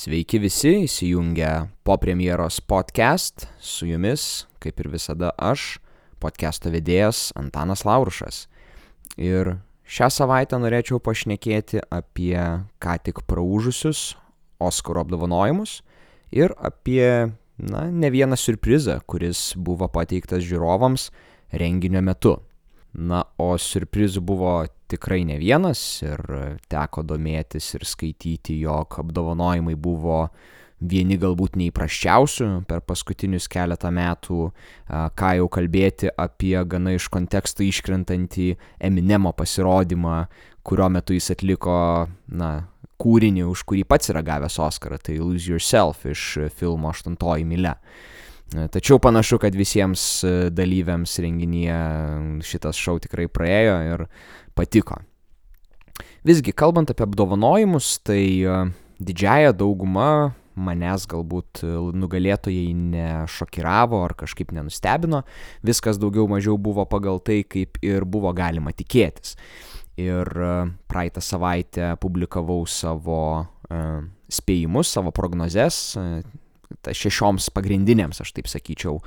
Sveiki visi įsijungę po premjeros podcast. Su jumis, kaip ir visada, aš, podcast'o vedėjas Antanas Laurušas. Ir šią savaitę norėčiau pašnekėti apie ką tik praūžusius Oskaro apdovanojimus ir apie, na, ne vieną surprizą, kuris buvo pateiktas žiūrovams renginio metu. Na, o surprizų buvo tikrai ne vienas ir teko domėtis ir skaityti, jog apdovanojimai buvo vieni galbūt neįprasčiausių per paskutinius keletą metų, ką jau kalbėti apie gana iš konteksto iškrentantį Eminemo pasirodymą, kurio metu jis atliko, na, kūrinį, už kurį pats yra gavęs Oscarą, tai Lose Yourself iš filmo 8 mylė. Tačiau panašu, kad visiems dalyviams renginyje šitas šou tikrai praėjo ir patiko. Visgi, kalbant apie apdovanojimus, tai didžiaja dauguma manęs galbūt nugalėtojai nešokiravo ar kažkaip nenustebino, viskas daugiau mažiau buvo pagal tai, kaip ir buvo galima tikėtis. Ir praeitą savaitę publikavau savo spėjimus, savo prognozes, šešioms pagrindinėms, aš taip sakyčiau,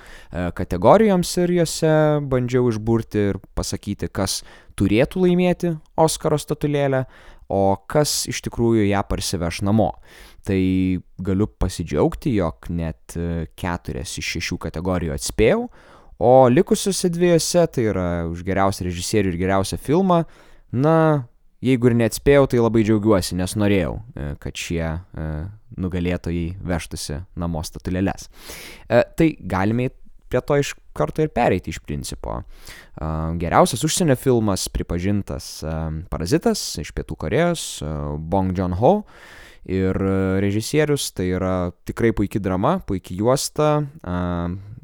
kategorijoms ir juose bandžiau išburti ir pasakyti, kas turėtų laimėti Oskaro statulėlę, o kas iš tikrųjų ją parsiveš namo. Tai galiu pasidžiaugti, jog net keturias iš šešių kategorijų atspėjau, o likusiuose dviejose, tai yra už geriausią režisierių ir geriausią filmą, na, jeigu ir neatspėjau, tai labai džiaugiuosi, nes norėjau, kad šie nugalėtojai veštųsi namo statulėlės. Tai galime prie to iš karto ir pereiti iš principo. Geriausias užsienio filmas pripažintas Parazitas iš Pietų Korejos, Bong Joon-ho. Ir režisierius tai yra tikrai puikia drama, puikia juosta,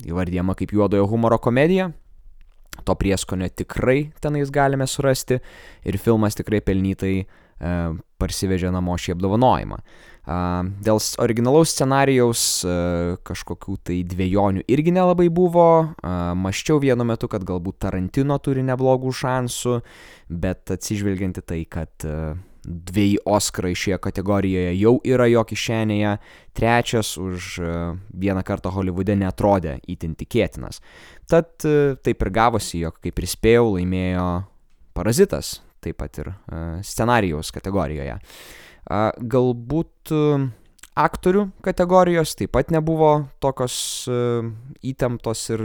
įvardyjama kaip juodojo humoro komedija. To prieskonio tikrai tenais galime surasti ir filmas tikrai pelnytai parsivežė namo šį apdovanojimą. Dėl originalaus scenarijaus kažkokių tai dviejonių irgi nelabai buvo. Maščiau vienu metu, kad galbūt Tarantino turi neblogų šansų, bet atsižvelgianti tai, kad dviejai Oskarai šioje kategorijoje jau yra jo kišenėje, trečias už vieną kartą Holivude netrodė įtin tikėtinas. Tad taip ir gavosi, jog kaip ir spėjau, laimėjo Parazitas, taip pat ir scenarijaus kategorijoje. Galbūt aktorių kategorijos taip pat nebuvo tokios įtemptos ir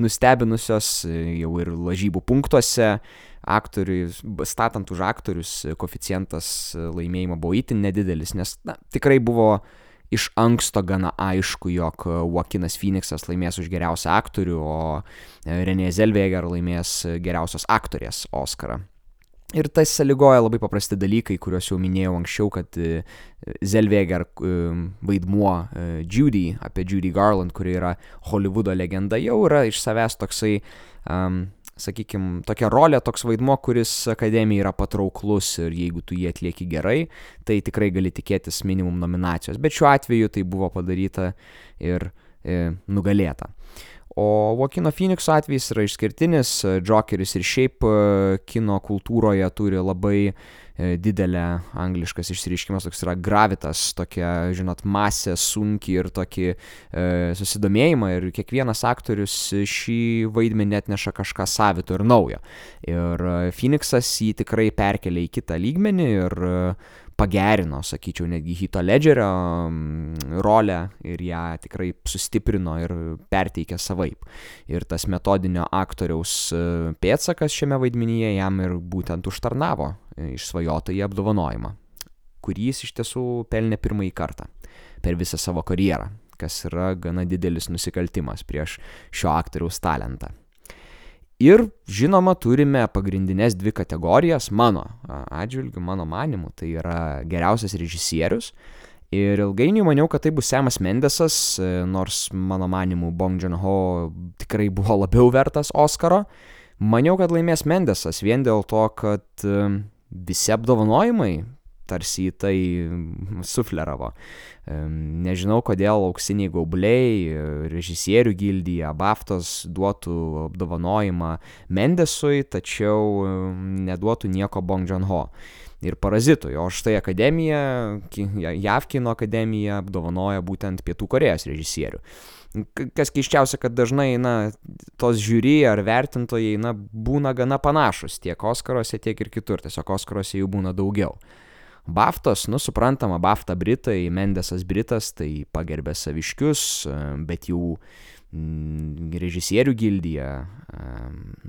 nustebinusios jau ir lažybų punktuose. Aktoriui, statant už aktorius, koficijantas laimėjimo buvo itin nedidelis, nes na, tikrai buvo iš anksto gana aišku, jog Joakinas Phoenixas laimės už geriausią aktorių, o Renė Zelveger laimės geriausios aktorės Oscarą. Ir tas sąlygoja labai paprasti dalykai, kuriuos jau minėjau anksčiau, kad Zelveger vaidmuo Judy, apie Judy Garland, kuri yra Hollywoodo legenda, jau yra iš savęs toksai, um, sakykime, tokia rolė, toks vaidmuo, kuris akademijai yra patrauklus ir jeigu tu jį atlieki gerai, tai tikrai gali tikėtis minimum nominacijos. Bet šiuo atveju tai buvo padaryta ir e, nugalėta. O Vokino Phoenixo atvejis yra išskirtinis, Jokeris ir šiaip kino kultūroje turi labai didelę angliškas išsireiškimas, toks yra gravitas, tokia, žinot, masė sunki ir tokį e, susidomėjimą ir kiekvienas aktorius šį vaidmenį atneša kažką savito ir naujo. Ir Phoenixas jį tikrai perkelia į kitą lygmenį ir pagerino, sakyčiau, netgi Hito Ledgerio rolę ir ją tikrai sustiprino ir perteikė savaip. Ir tas metodinio aktoriaus pėtsakas šiame vaidmenyje jam ir būtent užtarnavo išsvajotąjį apdovanojimą, kurį jis iš tiesų pelnė pirmąjį kartą per visą savo karjerą, kas yra gana didelis nusikaltimas prieš šio aktoriaus talentą. Ir žinoma, turime pagrindinės dvi kategorijas mano atžvilgiu, mano manimu, tai yra geriausias režisierius. Ir ilgainiui maniau, kad tai bus Semas Mendesas, nors mano manimu Bong Joon-ho tikrai buvo labiau vertas Oskaro. Maniau, kad laimės Mendesas vien dėl to, kad visi apdovanojimai tarsi į tai sufleravo. Nežinau, kodėl auksiniai gaubliai, režisierių gildija, Baftos duotų apdovanojimą Mendesui, tačiau neduotų nieko Bong Joon-ho. ir Parazitui. O štai Akademija, JAV kino akademija apdovanoja būtent Pietų Korejos režisierių. Kas keiščiausia, kad dažnai, na, tos žiūri ar vertintojai, na, būna gana panašus tiek Oskaruose, tiek ir kitur, tiesiog Oskaruose jų būna daugiau. Baftos, nu suprantama, Bafta Britai, Mendesas Britas, tai pagerbė saviškius, bet jų mm, režisierių gildija,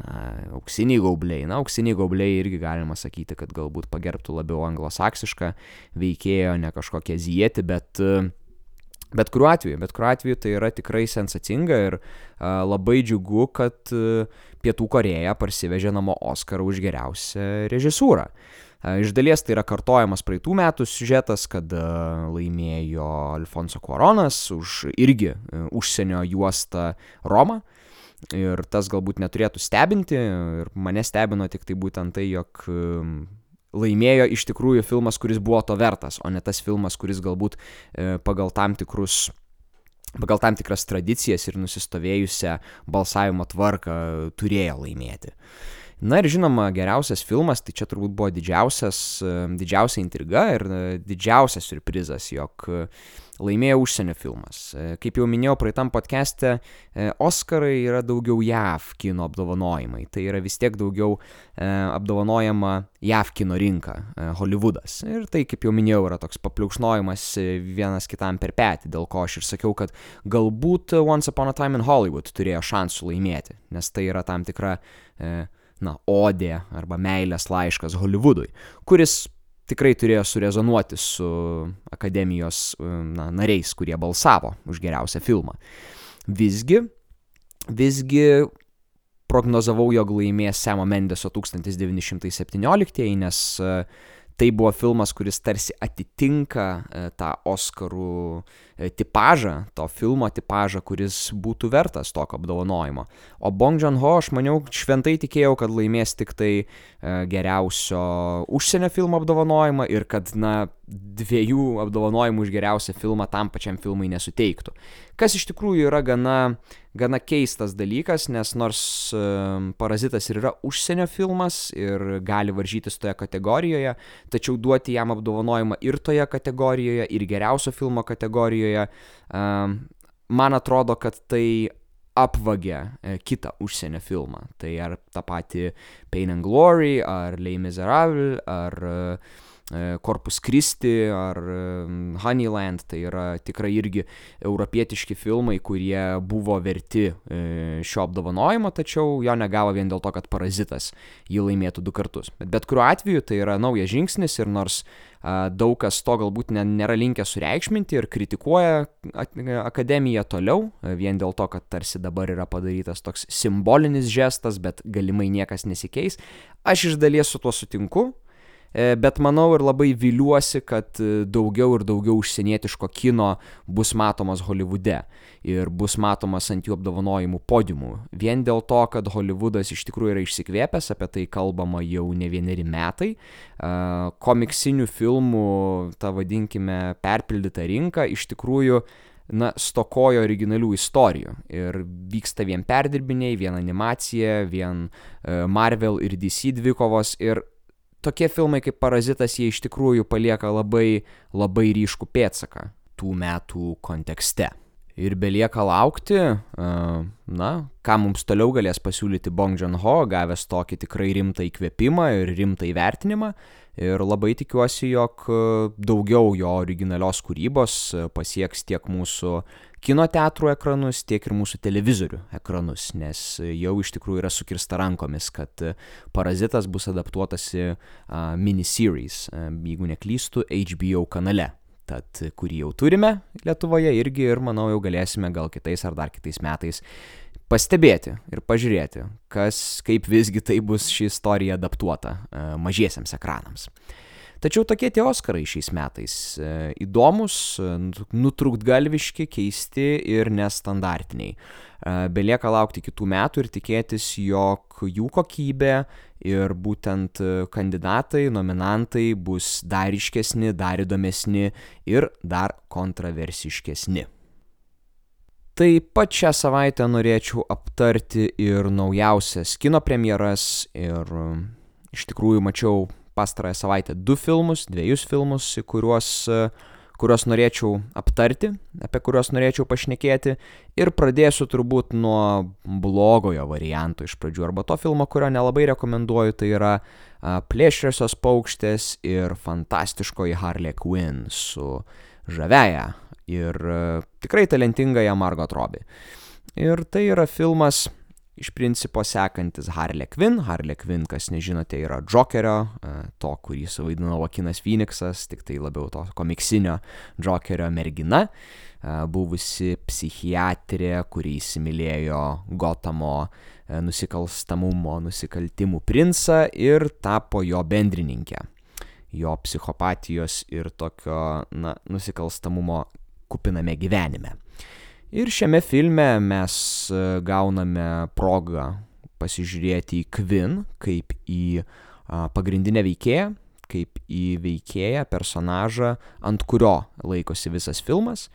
na, auksiniai gaubliai, na, auksiniai gaubliai irgi galima sakyti, kad galbūt pagerbtų labiau anglosaksišką veikėjo, ne kažkokią zietį, bet Bet kuriuo atveju, bet kuriuo atveju tai yra tikrai sensacinga ir a, labai džiugu, kad a, Pietų Koreja parsivežė namo Oscarą už geriausią režisūrą. Iš dalies tai yra kartojamas praeitų metų siužetas, kad laimėjo Alfonso Cuaronas už irgi užsienio juostą Romą. Ir tas galbūt neturėtų stebinti, ir mane stebino tik tai būtent tai, jog laimėjo iš tikrųjų filmas, kuris buvo to vertas, o ne tas filmas, kuris galbūt pagal tam tikrus pagal tam tikras tradicijas ir nusistovėjusią balsavimo tvarką turėjo laimėti. Na ir žinoma, geriausias filmas, tai čia turbūt buvo didžiausias, didžiausia intriga ir didžiausias surprizas, jog laimėjo užsienio filmas. Kaip jau minėjau praeitam podcast'e, Oscarai yra daugiau JAV kino apdovanojimai. Tai yra vis tiek daugiau apdovanojama JAV kino rinka, Hollywoodas. Ir tai, kaip jau minėjau, yra toks papliukšnojimas vienas kitam per petį, dėl ko aš ir sakiau, kad galbūt Once Upon a Time in Hollywood turėjo šansų laimėti, nes tai yra tam tikra na, odė arba meilės laiškas Hollywoodui, kuris tikrai turėjo surezonuoti su akademijos na, nariais, kurie balsavo už geriausią filmą. Visgi, visgi prognozavau, jog laimės Semo Mendeso 1917, nes tai buvo filmas, kuris tarsi atitinka tą Oscarų tipažą, to filmo tipažą, kuris būtų vertas tokio apdovanojimo. O Bong Joon-ho, aš maniau, šventai tikėjau, kad laimės tik tai geriausio užsienio filmo apdovanojimą ir kad, na, dviejų apdovanojimų už geriausią filmą tam pačiam filmui nesuteiktų. Kas iš tikrųjų yra gana, gana keistas dalykas, nes nors Parazitas ir yra užsienio filmas ir gali varžytis toje kategorijoje, tačiau duoti jam apdovanojimą ir toje kategorijoje, ir geriausio filmo kategorijoje, man atrodo, kad tai apvagia kitą užsienio filmą. Tai ar tą patį Pain and Glory, ar Les Miserables, ar Corpus Christi ar Honeyland, tai yra tikrai irgi europietiški filmai, kurie buvo verti šio apdovanojimo, tačiau jo negavo vien dėl to, kad Parazitas jį laimėtų du kartus. Bet bet kuriuo atveju tai yra naujas žingsnis ir nors daug kas to galbūt nėra linkę sureikšminti ir kritikuoja akademiją toliau, vien dėl to, kad tarsi dabar yra padarytas toks simbolinis žestas, bet galimai niekas nesikeis. Aš iš dalies su tuo sutinku, bet manau ir labai viliuosi, kad daugiau ir daugiau užsienietiško kino bus matomas Holivude ir bus matomas ant jų apdovanojimų podiumų. Vien dėl to, kad Hollywoodas iš tikrųjų yra išsikvėpęs, apie tai kalbama jau ne vieneri metai. Komiksinių filmų, ta vadinkime, perpildyta rinka iš tikrųjų na, stokojo originalių istorijų. Ir vyksta vien perdirbiniai, vien animacija, vien Marvel ir DC dvikovos. Ir tokie filmai kaip Parazitas, jie iš tikrųjų palieka labai, labai ryškų pėtsaką tų metų kontekste. Ir belieka laukti, na, ką mums toliau galės pasiūlyti Bong Joon-ho, gavęs tokį tikrai rimtą įkvėpimą ir rimtą įvertinimą. Ir labai tikiuosi, jog daugiau jo originalios kūrybos pasieks tiek mūsų kino teatrų ekranus, tiek ir mūsų televizorių ekranus, nes jau iš tikrųjų yra sukirsta rankomis, kad Parazitas bus adaptuotas į miniseries, jeigu neklystu, HBO kanale tad kurį jau turime Lietuvoje irgi ir manau jau galėsime gal kitais ar dar kitais metais pastebėti ir pažiūrėti, kas, kaip visgi tai bus ši istorija adaptuota mažiesiams ekranams. Tačiau tokie tie Oskarai šiais metais įdomus, nutrūktgalviški, keisti ir nestandartiniai. Belieka laukti kitų metų ir tikėtis, jog jų kokybė ir būtent kandidatai, nominantai bus dar iškesni, dar įdomesni ir dar kontroversiškesni. Taip pat šią savaitę norėčiau aptarti ir naujausias kino premjeras ir iš tikrųjų mačiau pastarąją savaitę du filmus, dviejus filmus, kuriuos, kuriuos norėčiau aptarti, apie kuriuos norėčiau pašnekėti. Ir pradėsiu turbūt nuo blogojo varianto iš pradžių, arba to filmo, kurio nelabai rekomenduoju, tai yra Plėšriosios paukštės ir fantastiškoji Harley Quinn su žavėja ir tikrai talentingąją Margot Robbie. Ir tai yra filmas iš principo sekantis Harley Quinn. Harley Quinn, kas nežinote, yra Jokerio, e, to, kurį suvaidino Wakinas Phoenixas, tik tai labiau to komiksinio Jokerio mergina, e, buvusi psichiatrė, kuri įsimylėjo Gotamo e, nusikalstamumo, nusikaltimų princą ir tapo jo bendrininkė. Jo psichopatijos ir tokio, na, nusikalstamumo kupiname gyvenime. Ir šiame filme mes e, gauname progą pasižiūrėti į Kvin kaip į pagrindinę veikėją, kaip į veikėją, personažą, ant kurio laikosi visas filmas.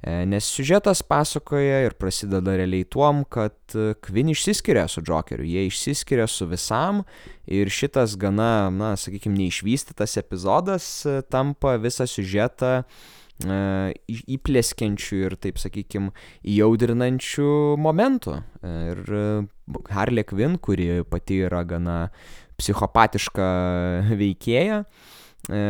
E, nes siužetas pasakoja ir prasideda realiai tuom, kad Kvin išsiskiria su Jokeriu, jie išsiskiria su visam ir šitas gana, na, sakykime, neišvystytas epizodas e, tampa visą siužetą uh, E, įplėskiančių ir, taip sakykime, įjaudrinančių momentų. Ir e, Harley Quinn, kuri pati yra gana psichopatiška veikėja, e,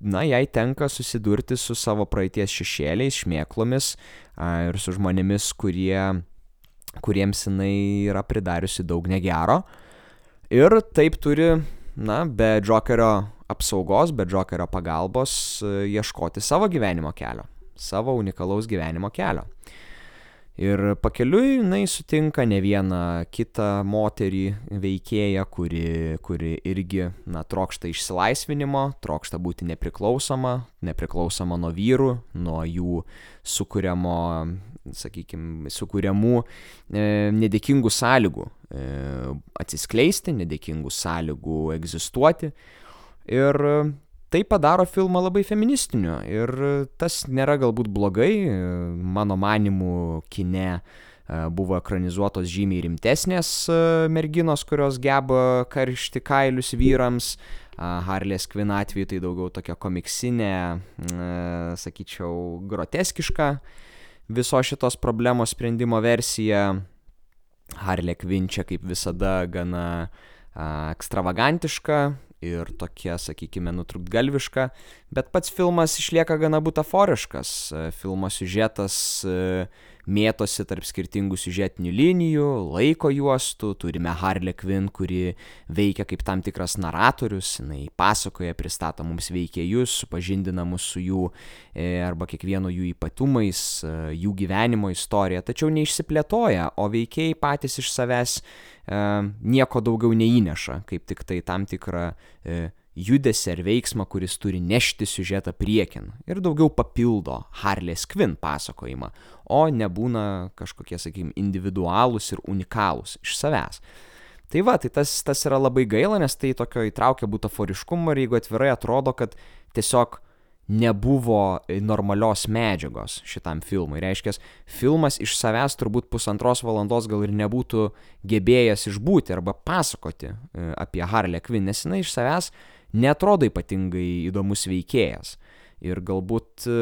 na, jai tenka susidurti su savo praeities šešėliais, šmėklomis ir su žmonėmis, kurie, kuriems jinai yra pridariusi daug negero. Ir taip turi, na, be Jokerio apsaugos, be Džokerio pagalbos e, ieškoti savo gyvenimo kelio, savo unikalaus gyvenimo kelio. Ir pakeliui jinai sutinka ne vieną kitą moterį veikėją, kuri, kuri irgi, na, trokšta išsilaisvinimo, trokšta būti nepriklausoma, nepriklausoma nuo vyrų, nuo jų sukūriamo, sakykime, sukūriamų e, nedėkingų sąlygų e, atsiskleisti, nedėkingų sąlygų egzistuoti. Ir tai padaro filmą labai feministiniu. Ir tas nėra galbūt blogai, mano manimu, kine e, buvo ekranizuotos žymiai rimtesnės e, merginos, kurios geba karšti kailius vyrams. Harlės Kvin atveju tai daugiau tokia komiksinė, e, sakyčiau, groteskiška viso šitos problemos sprendimo versija. Harlė Kvin čia kaip visada gana ekstravagantiška, ir tokia, sakykime, nutrūktgalviška, bet pats filmas išlieka gana butaforiškas. Filmo siužetas mėtosi tarp skirtingų siužetinių linijų, laiko juostų, turime Harley Quinn, kuri veikia kaip tam tikras naratorius, jinai pasakoja, pristato mums veikėjus, supažindina mus su jų e, arba kiekvieno jų ypatumais, e, jų gyvenimo istorija, tačiau neišsiplėtoja, o veikėjai patys iš savęs e, nieko daugiau neįneša, kaip tik tai tam tikrą judesį ar veiksmą, kuris turi nešti siužetą priekin ir daugiau papildo Harlės Kvin pasakojimą, o nebūna kažkokie, sakykime, individualūs ir unikalūs iš savęs. Tai va, tai tas, tas yra labai gaila, nes tai tokio įtraukia butaforiškumo ir jeigu atvirai atrodo, kad tiesiog nebuvo normalios medžiagos šitam filmui. Reiškia, filmas iš savęs turbūt pusantros valandos gal ir nebūtų gebėjęs išbūti arba pasakoti e, apie Harley Quinn, nes jinai iš savęs netrodo ypatingai įdomus veikėjas. Ir galbūt e,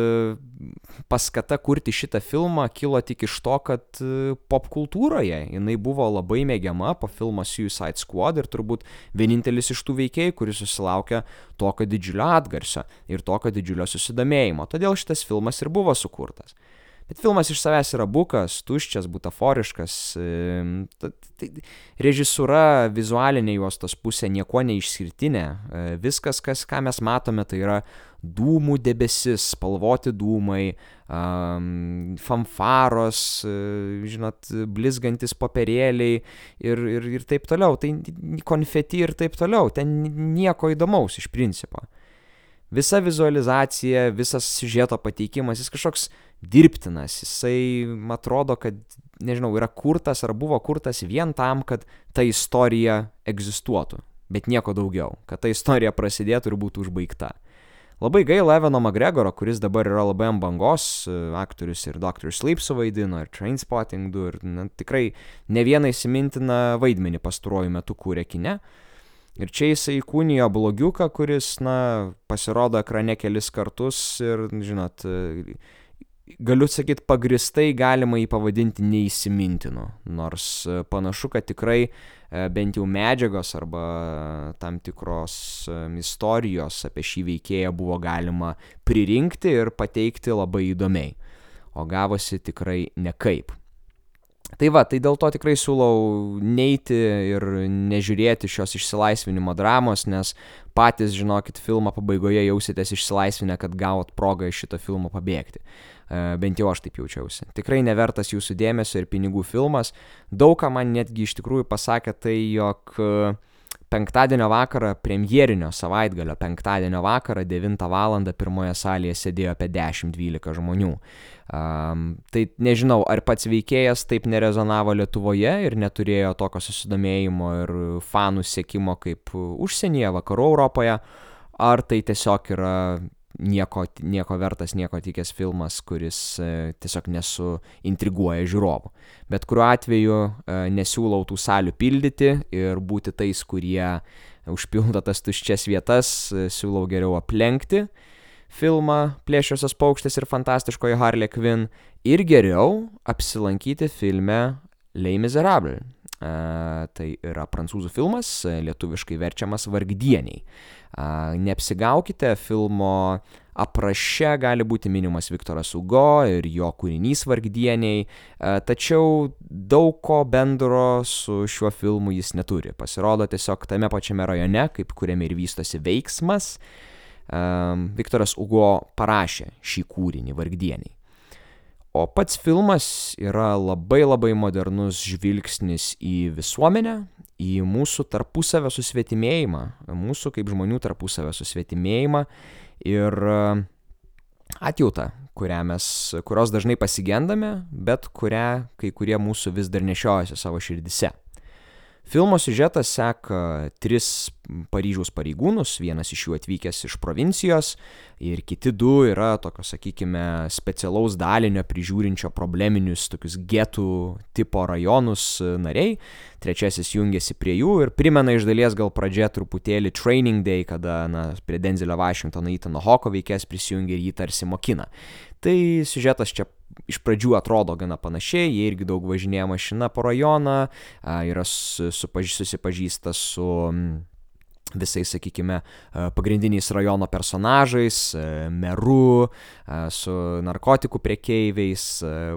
paskata kurti šitą filmą kilo tik iš to, kad e, popkultūroje jinai buvo labai mėgiama po filmo Suicide Squad ir turbūt vienintelis iš tų veikėjų, kuris susilaukė tokio didžiulio atgarsio ir tokio didžiulio susidomėjimo. Todėl šitas filmas ir buvo sukurtas. Bet filmas iš savęs yra bukas, tuščias, butaforiškas. Tai režisūra, vizualinė juostos pusė nieko neišskirtinė. E, viskas, kas, ką mes matome, tai yra dūmų debesis, spalvoti dūmai, fanfaros, žinot, blizgantis popierėliai ir, ir, ir taip toliau. Tai konfeti ir taip toliau. Ten nieko įdomaus iš principo. Visa vizualizacija, visas siužeto pateikimas, jis kažkoks dirbtinas, jisai, atrodo, kad, nežinau, yra kurtas ar buvo kurtas vien tam, kad ta istorija egzistuotų, bet nieko daugiau, kad ta istorija prasidėtų ir būtų užbaigta. Labai gaila Evano McGregoro, kuris dabar yra labai ant bangos, aktorius ir Dr. Sleep suvaidino, ir Trainspotting 2, ir na, tikrai ne vieną įsimintiną vaidmenį pastaruoju metu kūrė kine. Ir čia jisai kūnijo blogiuką, kuris, na, pasirodo ekrane kelis kartus ir, žinot, galiu sakyti, pagristai galima jį pavadinti neįsimintinu. Nors panašu, kad tikrai bent jau medžiagos arba tam tikros istorijos apie šį veikėją buvo galima pririnkti ir pateikti labai įdomiai. O gavosi tikrai nekaip. Tai va, tai dėl to tikrai siūlau neiti ir nežiūrėti šios išsilaisvinimo dramos, nes patys, žinokit, filmo pabaigoje jausitės išsilaisvinę, kad gavot progą iš šito filmo pabėgti. E, bent jau aš taip jaučiausi. Tikrai nevertas jūsų dėmesio ir pinigų filmas. Daug ką man netgi iš tikrųjų pasakė tai, jog uh, penktadienio vakarą, premjerinio savaitgalio penktadienio vakarą, 9 val. pirmoje salėje sėdėjo apie 10-12 žmonių. Um, tai nežinau, ar pats veikėjas taip nerezonavo Lietuvoje ir neturėjo tokio susidomėjimo ir fanų sėkimo kaip užsienyje, vakarų Europoje, ar tai tiesiog yra nieko, nieko vertas, nieko tikęs filmas, kuris e, tiesiog nesuintriguoja žiūrovų. Bet kuriuo atveju e, nesiūlau tų salių pildyti ir būti tais, kurie užpildo tas tuščias vietas, e, siūlau geriau aplenkti filmą Plėšiosios paukštės ir fantastiškoji Harley Quinn ir geriau apsilankyti filme Les Miserables. Uh, tai yra prancūzų filmas, lietuviškai verčiamas vargdieniai. Neapsigaukite, filmo apraše gali būti minimas Viktoras Ugo ir jo kūrinys vargdieniai, tačiau daug ko bendro su šiuo filmu jis neturi. Pasirodo tiesiog tame pačiame rajone, kaip kuriame ir vystosi veiksmas, Viktoras Ugo parašė šį kūrinį vargdieniai. O pats filmas yra labai labai modernus žvilgsnis į visuomenę, į mūsų tarpusavio susvetimėjimą, mūsų kaip žmonių tarpusavio susvetimėjimą ir e, atjautą, mes, kurios dažnai pasigendame, bet kurią kai kurie mūsų vis dar nešiojasi savo širdise. Filmo siužetas seka tris Paryžiaus pareigūnus, vienas iš jų atvykęs iš provincijos ir kiti du yra tokio, sakykime, specialaus dalinio prižiūrinčio probleminius tokius getų tipo rajonus nariai. Trečiasis jungiasi prie jų ir primena iš dalies gal pradžia truputėlį Training Day, kada na, prie Denzelio Washingtono Įtano Hoko veikės prisijungia ir jį tarsi mokina. Tai siužetas čia iš pradžių atrodo gana panašiai, jie irgi daug važinėja mašina po rajoną, yra supaž, susipažįsta su visais, sakykime, pagrindiniais rajono personažais, meru, su narkotikų priekeiviais,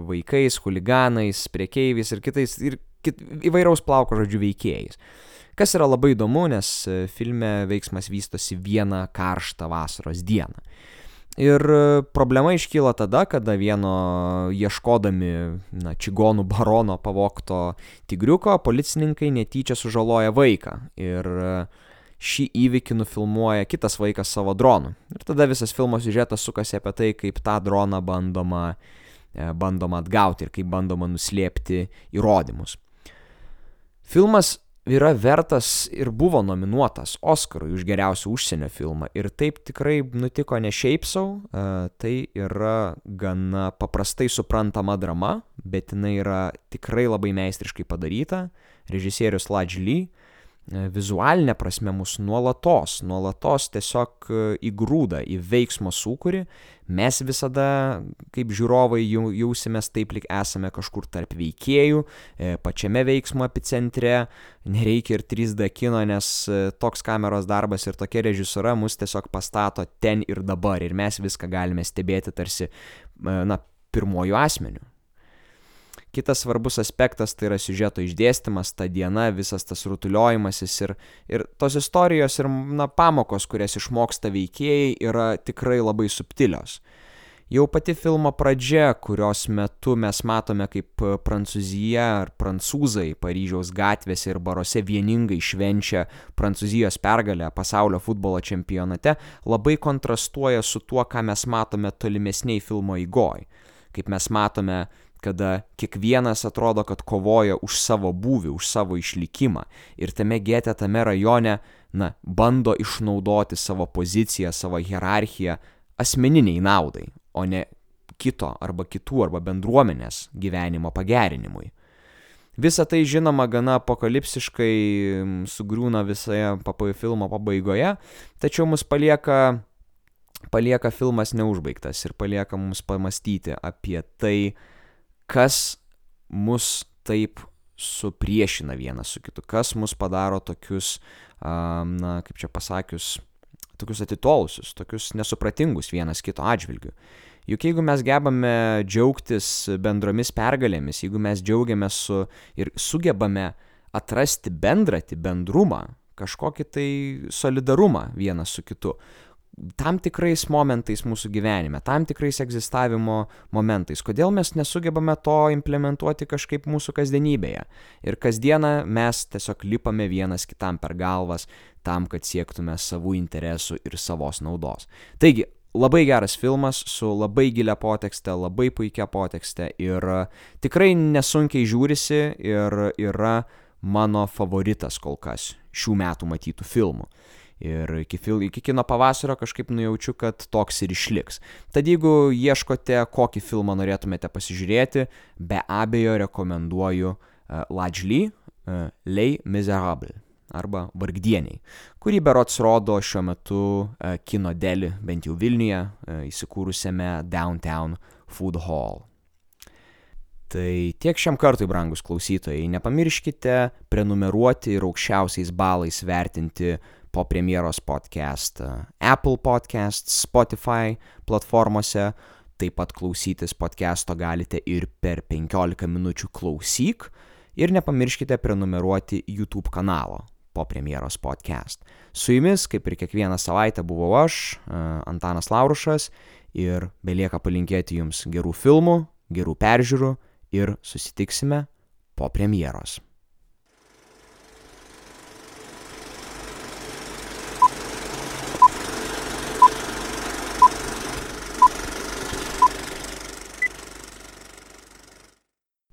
vaikais, huliganais, priekeiviais ir kitais, ir kit, įvairaus plauko žodžių veikėjais. Kas yra labai įdomu, nes filme veiksmas vystosi vieną karštą vasaros dieną. Ir e, problema iškyla tada, kada vieno ieškodami, na, čigonų barono pavokto tigriuko, policininkai netyčia sužaloja vaiką. Ir e, šį įvykį nufilmuoja kitas vaikas savo dronu. Ir tada visas filmo siužetas sukasi apie tai, kaip tą droną bandoma, e, bandoma atgauti ir kaip bandoma nuslėpti įrodymus. Filmas yra vertas ir buvo nominuotas Oscarui už geriausią užsienio filmą. Ir taip tikrai nutiko ne šiaip savo, tai yra gana paprastai suprantama drama, bet jinai yra tikrai labai meistriškai padaryta. Režisierius Ladž Lee E, vizualinė prasme mus nuolatos, nuolatos tiesiog e, įgrūda į veiksmo sūkurį, mes visada kaip žiūrovai jausimės taip, lik esame kažkur tarp veikėjų, e, pačiame veiksmo epicentre, nereikia ir 3D kino, nes toks kameros darbas ir tokia režisūra mus tiesiog pastato ten ir dabar. Ir mes viską galime stebėti tarsi, na, pirmojų asmenių. Kitas svarbus aspektas tai yra siužeto išdėstymas, ta diena, visas tas rutuliojimasis ir, ir tos istorijos ir na, pamokos, kurias išmoksta veikėjai, yra tikrai labai subtilios. Jau pati filmo pradžia, kurios metu mes matome, kaip Prancūzija ar prancūzai Paryžiaus gatvėse ir baruose vieningai švenčia Prancūzijos pergalę pasaulio futbolo čempionate, labai kontrastuoja su tuo, ką mes matome tolimesniai filmo įgoj. Kaip mes matome kada kiekvienas atrodo, kad kovoja už savo būvį, už savo išlikimą ir tame gete, tame rajone, na, bando išnaudoti savo poziciją, savo hierarchiją asmeniniai naudai, o ne kito arba kitų arba bendruomenės gyvenimo pagerinimui. Visa tai žinoma gana apokalipsiškai sugriūna visoje papai filmo pabaigoje, tačiau mus palieka, palieka filmas neužbaigtas ir palieka mums pamastyti apie tai, kas mus taip supriešina vienas su kitu, kas mus padaro tokius, na, kaip čia pasakius, tokius atitolusius, tokius nesupratingus vienas kito atžvilgiu. Juk jeigu mes gebame džiaugtis bendromis pergalėmis, jeigu mes džiaugiamės su ir sugebame atrasti bendratį, bendrumą, kažkokį tai solidarumą vienas su kitu, tam tikrais momentais mūsų gyvenime, tam tikrais egzistavimo momentais. Kodėl mes nesugebame to implementuoti kažkaip mūsų kasdienybėje? Ir kasdieną mes tiesiog lipame vienas kitam per galvas tam, kad siektume savų interesų ir savos naudos. Taigi, labai geras filmas su labai gilia potekste, labai puikia potekste ir tikrai nesunkiai žiūrisi ir yra mano favoritas kol kas šių metų matytų filmų. Ir iki, fil, iki kino pavasario kažkaip nujaučiu, kad toks ir išliks. Tad jeigu ieškote, kokį filmą norėtumėte pasižiūrėti, be abejo rekomenduoju uh, Lajly uh, Lei Miserable arba Vargdieniai, kurį berots rodo šiuo metu uh, kino dėlį, bent jau Vilniuje, uh, įsikūrusiame Downtown Food Hall. Tai tiek šiam kartui, brangus klausytojai, nepamirškite prenumeruoti ir aukščiausiais balais vertinti po premjeros podcast Apple Podcast, Spotify platformose. Taip pat klausytis podcast'o galite ir per 15 minučių klausyk. Ir nepamirškite prenumeruoti YouTube kanalo po premjeros podcast. Su jumis, kaip ir kiekvieną savaitę, buvau aš, Antanas Laurušas, ir belieka palinkėti jums gerų filmų, gerų peržiūrų ir susitiksime po premjeros.